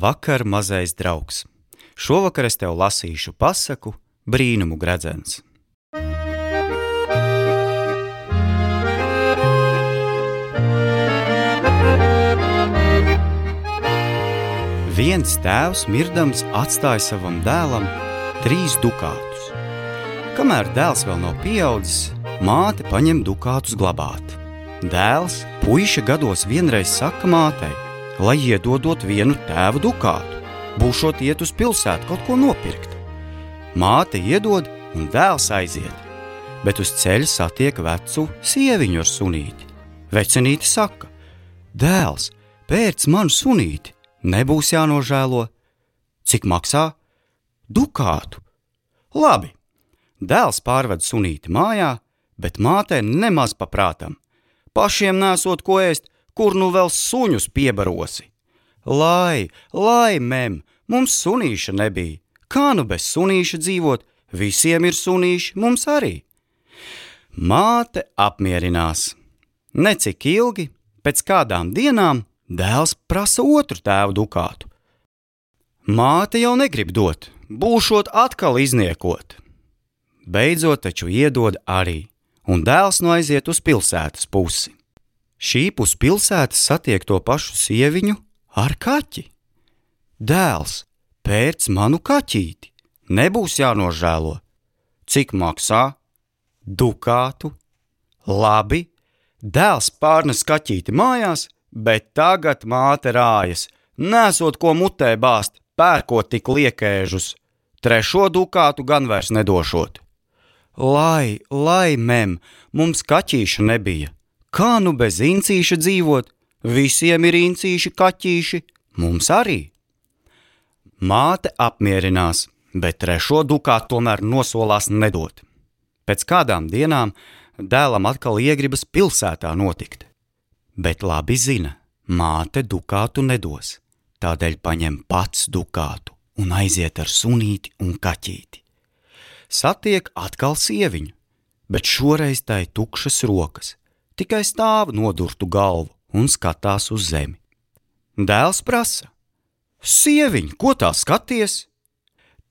Labvakar, mazais draugs! Šovakar es tev lasīšu pasaku brīnumu gredzens. Viens tēvs mirdams atstāja savam dēlam trīs dukātus. Kamēr dēls vēl nav pieaudzis, māte paņem dukātus glabāt. Dēls, puiša gados vienreiz saka mātei, lai iedodot vienu tēva dukātu, būšot iet uz pilsētu kaut ko nopirkt. Māte iedod un dēls aiziet, bet uz ceļa satiek vecu sieviņu ar sunīti. Vecenīte saka: Dēls, pēc manu sunīti, nebūs jānožēlo. Cik maksā? Dukātu. Labi. Dēls pārved sunīti mājā, bet mātei nemaz paprātam. Pašiem nesot ko ēst, kur nu vēl suņus piebarosi. Lai, lai, mem, mums sunīša nebija. Kā nu bez sunīša dzīvot? Visiem ir sunīši, mums arī. Māte apmierinās. Necik ilgi, pēc kādām dienām, dēls prasa otru tēvu dukātu. Māte jau negrib dot, būšot atkal izniekot. Beidzot, taču iedod arī, un dēls no aiziet uz pilsētas pusi. Šī pus pilsētas satiek to pašu sieviņu ar kaķi. Dēls, pēc manu kaķīti, nebūs jānožēlo. Cik maksā? Dukātu. Labi, dēls pārnes kaķīti mājās, bet tagad māte rājas, nesot ko mutē bāzt, pērkot tik liekēžus. Trešo dukātu gan vairs nedošot. Lai, lai, mem, mums kaķīša nebija. Kā nu bez incīša dzīvot? Visiem ir incīši kaķīši, mums arī. Māte apmierinās, bet trešo dukātu tomēr nosolās nedot. Pēc kādām dienām dēlam atkal iegribas pilsētā notikt. Bet labi zina, māte dukātu nedos, tādēļ paņem pats dukātu un aiziet ar sunīti un kaķīti. Satiek atkal sieviņu, bet šoreiz tai tukšas rokas, tikai stāv nodurtu galvu un skatās uz zemi. Dēls prasa: Sieviņ, ko tā skaties?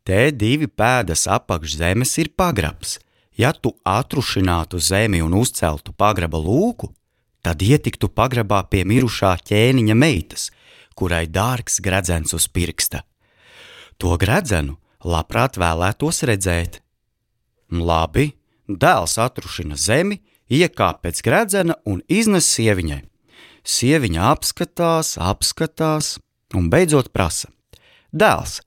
Te divi pēdas apakš zemes ir pagrabs. Ja tu atrušinātu zemi un uzceltu pagraba lūku, tad ietiktu pagrabā pie mirušā ķēniņa meitas, kurai dārgs gredzens uz pirksta. To gredzenu labprāt vēlētos redzēt. Labi, dēls atrušina zemi, iekāp pēc gredzena un iznes sieviņai. Sieviņa apskatās, apskatās un beidzot prasa: Dēls,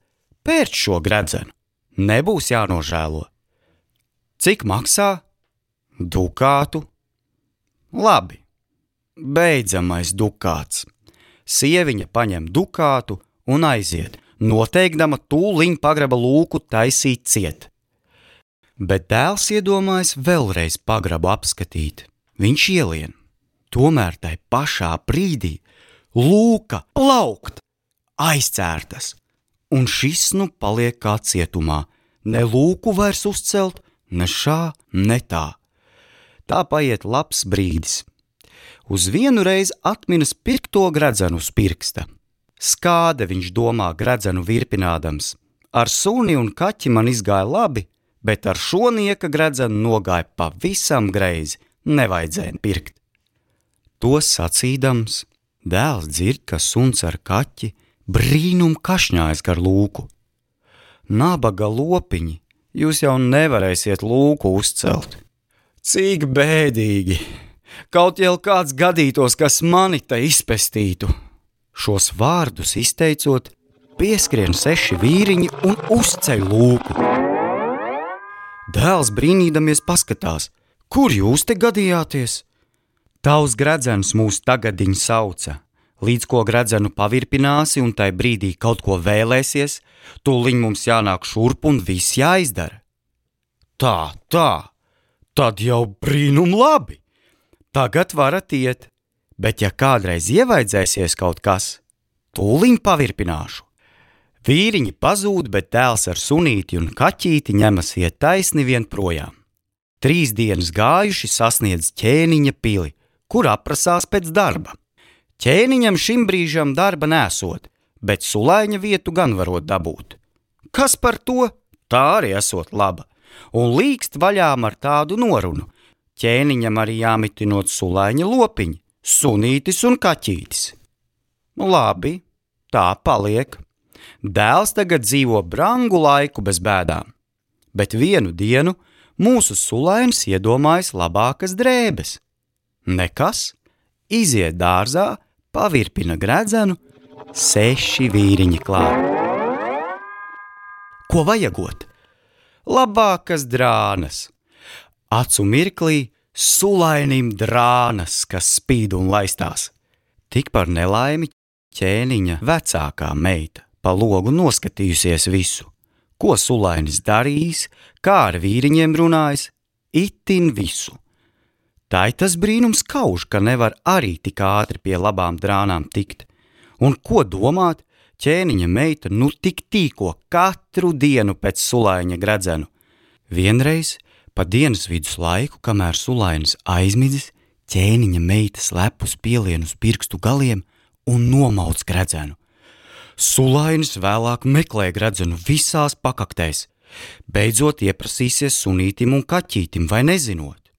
pērc šo gredzenu, nebūs jānožēlo. Cik maksā? Dukātu. Labi, beidzamais dukāts. Sieviņa paņem dukātu un aiziet, noteikdama tūliņ pagraba lūku taisīt ciet. Bet dēls iedomājas vēlreiz pagrabu apskatīt. Viņš ielien. Tomēr tai pašā brīdī lūka plaukt, aizcērtas, un šis nu paliek kā cietumā. Ne lūku vairs uzcelt, ne šā, ne tā. Tā paiet labs brīdis. Uz vienu reizi atminas pirkto gredzenu uz pirksta. Skāde viņš domā gredzenu virpinādams. Ar suni un kaķi man izgāja labi, bet ar šo nieka gredzenu nogāja pavisam greizi, nevajadzēja pirkt. To sacīdams, dēls dzird, ka suns ar kaķi brīnum kašņājas gar lūku. Nabaga lopiņi, jūs jau nevarēsiet lūku uzcelt. Cik bēdīgi! Kaut jau kāds gadītos, kas mani te izpestītu. Šos vārdus izteicot, pieskrien seši vīriņi un uzceļ lūku. Dēls brīnīdamies paskatās, kur jūs te gadījāties? Tavs gredzens mūs tagadiņ sauca. Līdz ko gredzenu pavirpināsi un tai brīdī kaut ko vēlēsies, tūliņ mums jānāk šurp un viss jāizdara. Tā, tā, tad jau brīnum labi. Tagad varat iet, bet ja kādreiz ievaidzēsies kaut kas, tūliņ pavirpināšu. Vīriņi pazūd, bet dēls ar sunīti un kaķīti ņemas iet taisni vien projām. Trīs dienas gājuši sasniedz ķēniņa pili, kur aprasās pēc darba. Ķēniņam šim brīžam darba nesot, bet sulaiņa vietu gan varot dabūt. Kas par to? Tā arī esot laba, un līkst vaļām ar tādu norunu. Ķēniņam arī jāmitinot sulaiņa lopiņi, sunītis un kaķītis. Labi, tā paliek. Dēls tagad dzīvo brangu laiku bez bēdām, bet vienu dienu mūsu sulainis iedomājas labākas drēbes. Nekas, iziet dārzā, pavirpina gredzenu, seši vīriņi klāt. Ko vajagot? Labākas drānas. Acu mirklī sulainim drānas, kas spīd un laistās. Tik par nelaimi ķēniņa vecākā meita pa logu noskatījusies visu, ko sulainis darījis, kā ar vīriņiem runājis, itin visu. Tā ir tas brīnums kauž, ka nevar arī tik ātri pie labām drānām tikt. Un ko domāt, ķēniņa meita nu tik tīko katru dienu pēc sulaiņa gredzenu. Vienreiz, pa dienas vidus laiku, kamēr sulainis aizmidzis, ķēniņa meita slepus pielien uz pirkstu galiem un nomauc gredzenu. Sulainis vēlāk meklē gredzenu visās pakaktēs, beidzot ieprasīsies sunītim un kaķītim vai nezinot.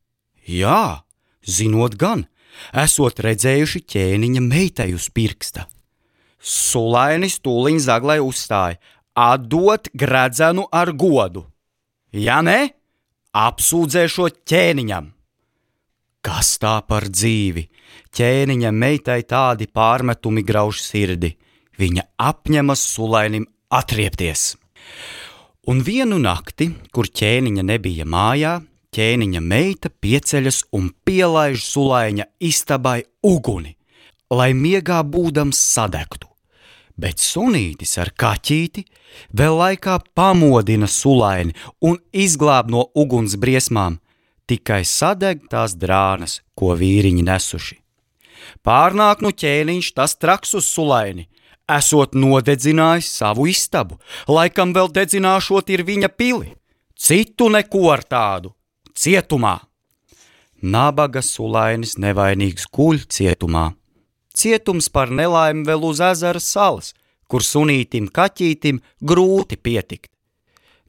Jā, zinot gan, esot redzējuši ķēniņa meitai uz pirksta. Sulainis tūliņ zaglai uzstāja: atdot gredzenu ar godu. Ja ne, apsūdzēšot ķēniņam. Kas tā par dzīvi? Ķēniņa meitai tādi pārmetumi grauž sirdi. Viņa apņemas sulainim atriepties. Un vienu nakti, kur ķēniņa nebija mājā, ķēniņa meita pieceļas un pielaiž sulaiņa istabai uguni, lai miegā būdams sadegtu. Bet sunītis ar kaķīti vēl laikā pamodina sulaini un izglāb no uguns briesmām, tikai sadeg tās drānas, ko vīriņi nesuši. Pārnāk nu ķēniņš tas traks uz sulaini, esot nodedzinājis savu istabu, laikam vēl dedzināšot ir viņa pili. Citu neko ar tādu, cietumā. Nabaga sulainis nevainīgs guļ cietumā. Cietums par nelaimi vēl uz ezera salas, kur sunītim kaķītim grūti pietikt.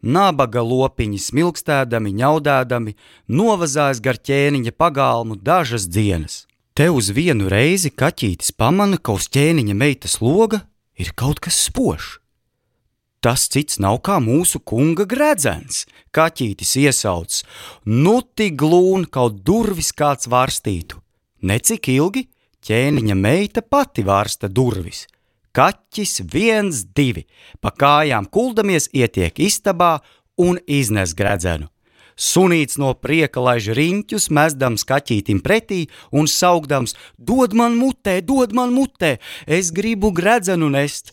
Nabaga lopiņi smilkstēdami, ņaudēdami, novazājas gar ķēniņa pagalmu dažas dienas. Te uz vienu reizi kaķītis pamana, ka uz ķēniņa meitas loga ir kaut kas spožs. Tas cits nav kā mūsu kunga gredzens, kaķītis iesauc, nu tik glūn kaut durvis kāds vārstītu. Necik ilgi ķēniņa meita pati vārsta durvis. Kaķis viens, divi, pa kājām kuldamies ietiek istabā un iznes gredzenu. Sunīts no prieka laiž riņķus, mesdams kaķītim pretī un saugdams: Dod man mutē, dod man mutē, es gribu gredzenu nest!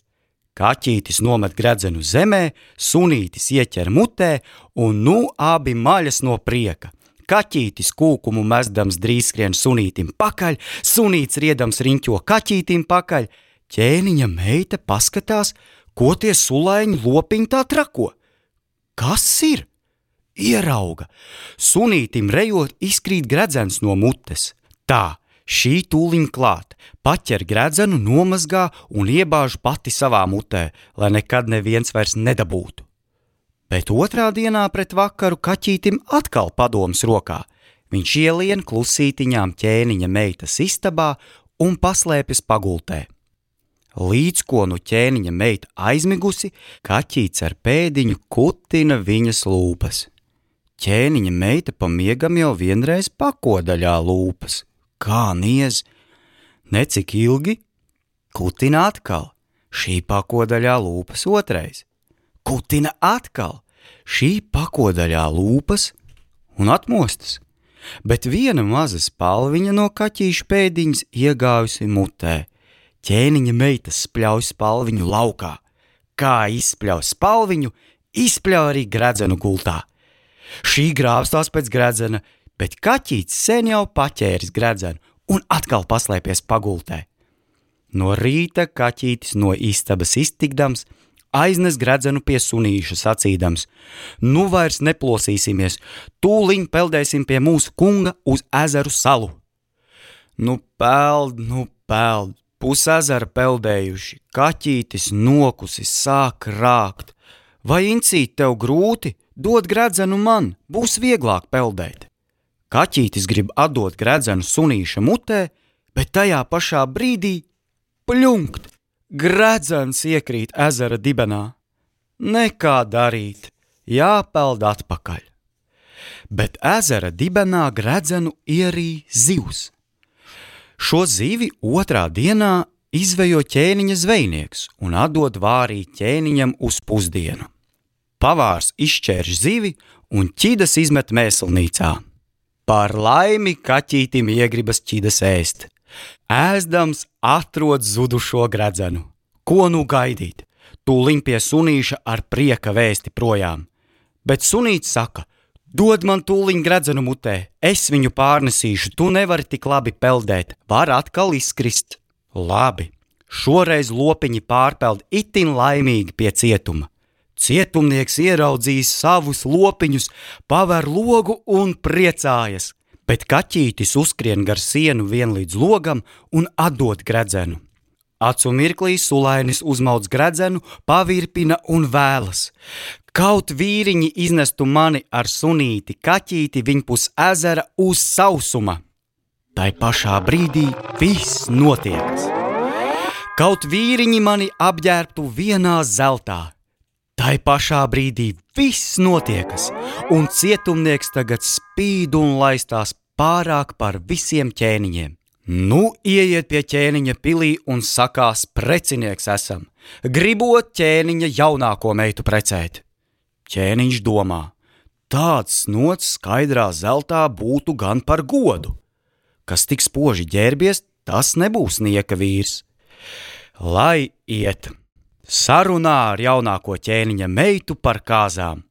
Kaķītis nomet gredzenu zemē, sunītis ieķer mutē, un nu abi maļas no prieka. Kaķītis kūkumu mesdams drīz skrien sunītim pakaļ, sunīts riedams riņķo kaķītim pakaļ. Ķēniņa meita paskatās, ko tie sulaiņi lopiņi tā trako. Kas ir? Ierauga! Sunītim rejot izkrīt gredzens no mutes. Tā, Šī tūliņ klāt, paķer gredzenu, nomazgā un iebāž pati savā mutē, lai nekad neviens vairs nedabūtu. Bet otrā dienā pret vakaru kaķītim atkal padoms rokā. Viņš ielien klusītiņām ķēniņa meitas istabā un paslēpjas pagultē. Līdz ko nu ķēniņa meita aizmigusi, kaķīts ar pēdiņu kutina viņas lūpas. Ķēniņa meita pamiegam jau vienreiz pakodaļā lūpas. Kā niez, necik ilgi, kutina atkal, šī pakodaļā lūpas otrais, kutina atkal, šī pakodaļā lūpas un atmostas, bet viena maza spalviņa no kaķīša pēdiņas iegājusi mutē. Ķēniņa meitas spļauj spalviņu laukā, kā izspļauj spalviņu, izspļauj arī gredzenu gultā. Šī grāvstās pēc gredzena, bet kaķītis sen jau paķēris gredzenu un atkal paslēpies pagultē. No rīta kaķītis no istabas iztikdams, aiznes gredzenu pie sunīša sacīdams: Nu vairs neplosīsimies, tūliņ peldēsim pie mūsu kunga uz ezeru salu. Nu, peld, nu, peld, pusezera peldējuši, kaķītis nokusis sāk rākt. Vai incīt tev grūti, dod gredzenu man, būs vieglāk peldēt. Kaķītis grib atdot gredzenu sunīša mutē, bet tajā pašā brīdī pļunkt, gredzens iekrīt ezera dibenā. Nekā darīt, jāpeld atpakaļ. Bet ezera dibenā gredzenu ierīja zivs. Šo zivi otrā dienā izvejo ķēniņa zvejnieks un atdod vārī ķēniņam uz pusdienu. Pavārs izšķērš zivi un ķidas izmet mēslnīcā. Par laimi kaķītim iegribas ķidas ēst. Ēzdams atrod zudušo gredzenu. Ko nu gaidīt? Tūliņ pie sunīša ar prieka vēsti projām. Bet sunīts saka: Dod man tūliņ gredzenu mutē, es viņu pārnesīšu, tu nevari tik labi peldēt, var atkal izkrist. Labi, šoreiz lopiņi pārpeld itin laimīgi pie cietuma. Cietumnieks ieraudzījis savus lopiņus, paver logu un priecājas, bet kaķītis uzskrien gar sienu vien līdz logam un atdod gredzenu. Acu mirklī sulainis uzmauc gredzenu, pavirpina un vēlas. Kaut vīriņi iznestu mani ar sunīti, kaķīti viņpus ezera uz sausuma. Tai pašā brīdī viss notiek. Kaut vīriņi mani apģērbtu vienā zeltā. Tai pašā brīdī viss notiek, un cietumnieks tagad spīd un laistās pārāk par visiem ķēniņiem. Nu, ieiet pie ķēniņa pilī un sakās, precinieks esam, gribot ķēniņa jaunāko meitu precēt. Ķēniņš domā, tāds nots skaidrā zeltā būtu gan par godu. Kas tik spoži ģērbies, tas nebūs nieka vīrs. Lai iet, sarunā ar jaunāko ķēniņa meitu par kāzām,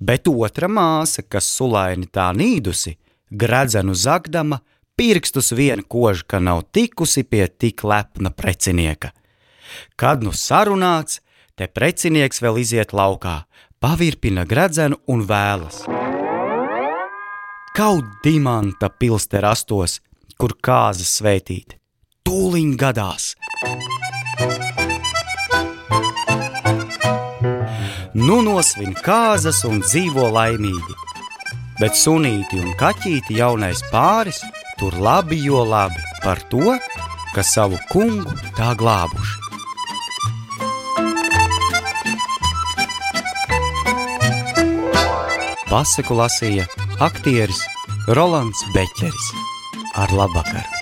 bet otra māsa, kas sulaini tā nīdusi, gredzenu zagdama, pirkstus vien kož, ka nav tikusi pie tik lepna precinieka. Kad nu sarunāts, te precinieks vēl iziet laukā, pavirpina gredzenu un vēlas. Kaut dimanta pilste rastos, kur kāzas sveitīt, tūliņ gadās. Nu nosvin kāzas un dzīvo laimīgi, bet sunīti un kaķīti jaunais pāris tur labi jo labi par to, ka savu kungu tā glābuši. Pasaku lasīja aktieris Rolands Beķeris. Ar labvakaru!